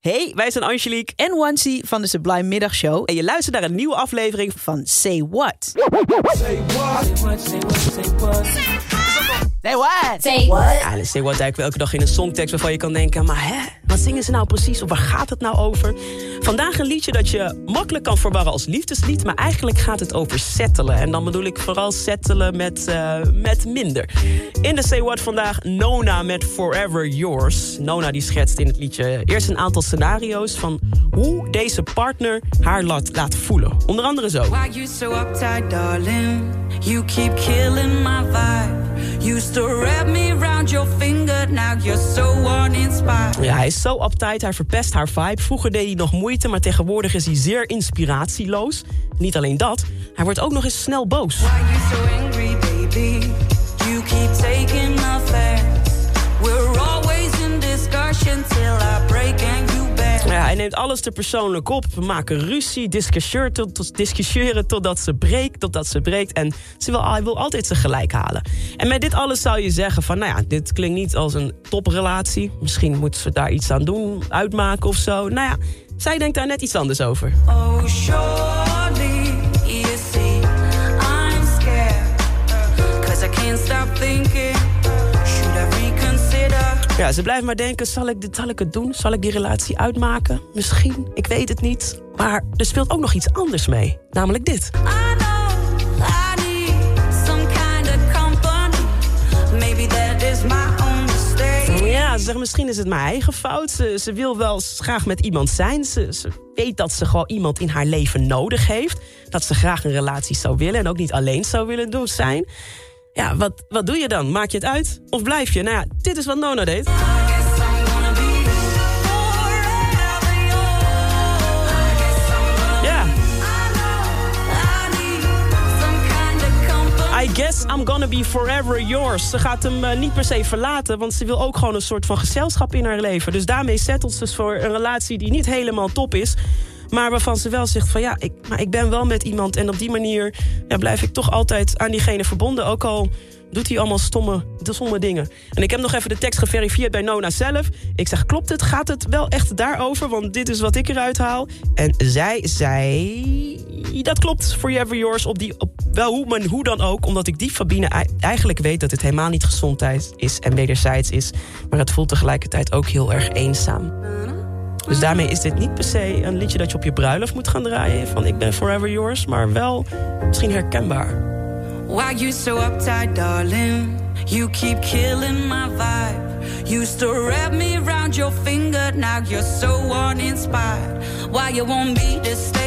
Hey, wij zijn Angelique en Wansi van de Sublime Middagshow. En je luistert naar een nieuwe aflevering van Say What. Say what? Say what? Say what? Say what? Say what? Ja, Say What eigenlijk elke dag in een songtekst waarvan je kan denken... maar hè, wat zingen ze nou precies of waar gaat het nou over? Vandaag een liedje dat je makkelijk kan verwarren als liefdeslied... maar eigenlijk gaat het over settelen. En dan bedoel ik vooral settelen met, uh, met minder. In de Say What vandaag Nona met Forever Yours. Nona die schetst in het liedje eerst een aantal scenario's... van hoe deze partner haar laat, laat voelen. Onder andere zo. Why you so uptight, darling? You keep killing my vibe. You still wrap me around your finger, now you're so uninspired. Ja, hij is zo uptight, hij verpest haar vibe. Vroeger deed hij nog moeite, maar tegenwoordig is hij zeer inspiratieloos. Niet alleen dat, hij wordt ook nog eens snel boos. Why you so angry, neemt alles te persoonlijk op. We maken ruzie, discussiëren, tot, discussiëren totdat ze breekt, totdat ze breekt. En ze wil, hij wil altijd zijn gelijk halen. En met dit alles zou je zeggen van, nou ja, dit klinkt niet als een toprelatie. Misschien moeten ze daar iets aan doen, uitmaken of zo. Nou ja, zij denkt daar net iets anders over. Oh, see I'm scared. I can't stop thinking. Ja, ze blijft maar denken, zal ik, dit, zal ik het doen? Zal ik die relatie uitmaken? Misschien, ik weet het niet. Maar er speelt ook nog iets anders mee. Namelijk dit. I know I need some kind of company. Maybe that is my own mistake. Ja, ze zegt misschien is het mijn eigen fout. Ze, ze wil wel graag met iemand zijn. Ze, ze weet dat ze gewoon iemand in haar leven nodig heeft. Dat ze graag een relatie zou willen en ook niet alleen zou willen doen zijn. Ja, wat, wat doe je dan? Maak je het uit? Of blijf je? Nou ja, dit is wat Nona deed. I guess I'm gonna be forever yours. Ze gaat hem eh, niet per se verlaten, want ze wil ook gewoon een soort van gezelschap in haar leven. Dus daarmee settelt ze voor een relatie die niet helemaal top is. Maar waarvan ze wel zegt van ja, ik, maar ik ben wel met iemand. En op die manier ja, blijf ik toch altijd aan diegene verbonden. Ook al doet hij allemaal stomme, stomme dingen. En ik heb nog even de tekst geverifieerd bij Nona zelf. Ik zeg, klopt het? Gaat het wel echt daarover? Want dit is wat ik eruit haal. En zij zei... Dat klopt, Forever Yours. Op die, op, wel hoe, maar hoe dan ook. Omdat ik die Fabine ei- eigenlijk weet dat het helemaal niet gezondheid is... en wederzijds is. Maar het voelt tegelijkertijd ook heel erg eenzaam. Dus daarmee is dit niet per se een liedje dat je op je bruiloft moet gaan draaien. Van ik ben forever yours, maar wel misschien herkenbaar. Why you so uptight, darling? You keep killing my vibe. You still wrap me around your finger, now you're so uninspired. Why you want me to stay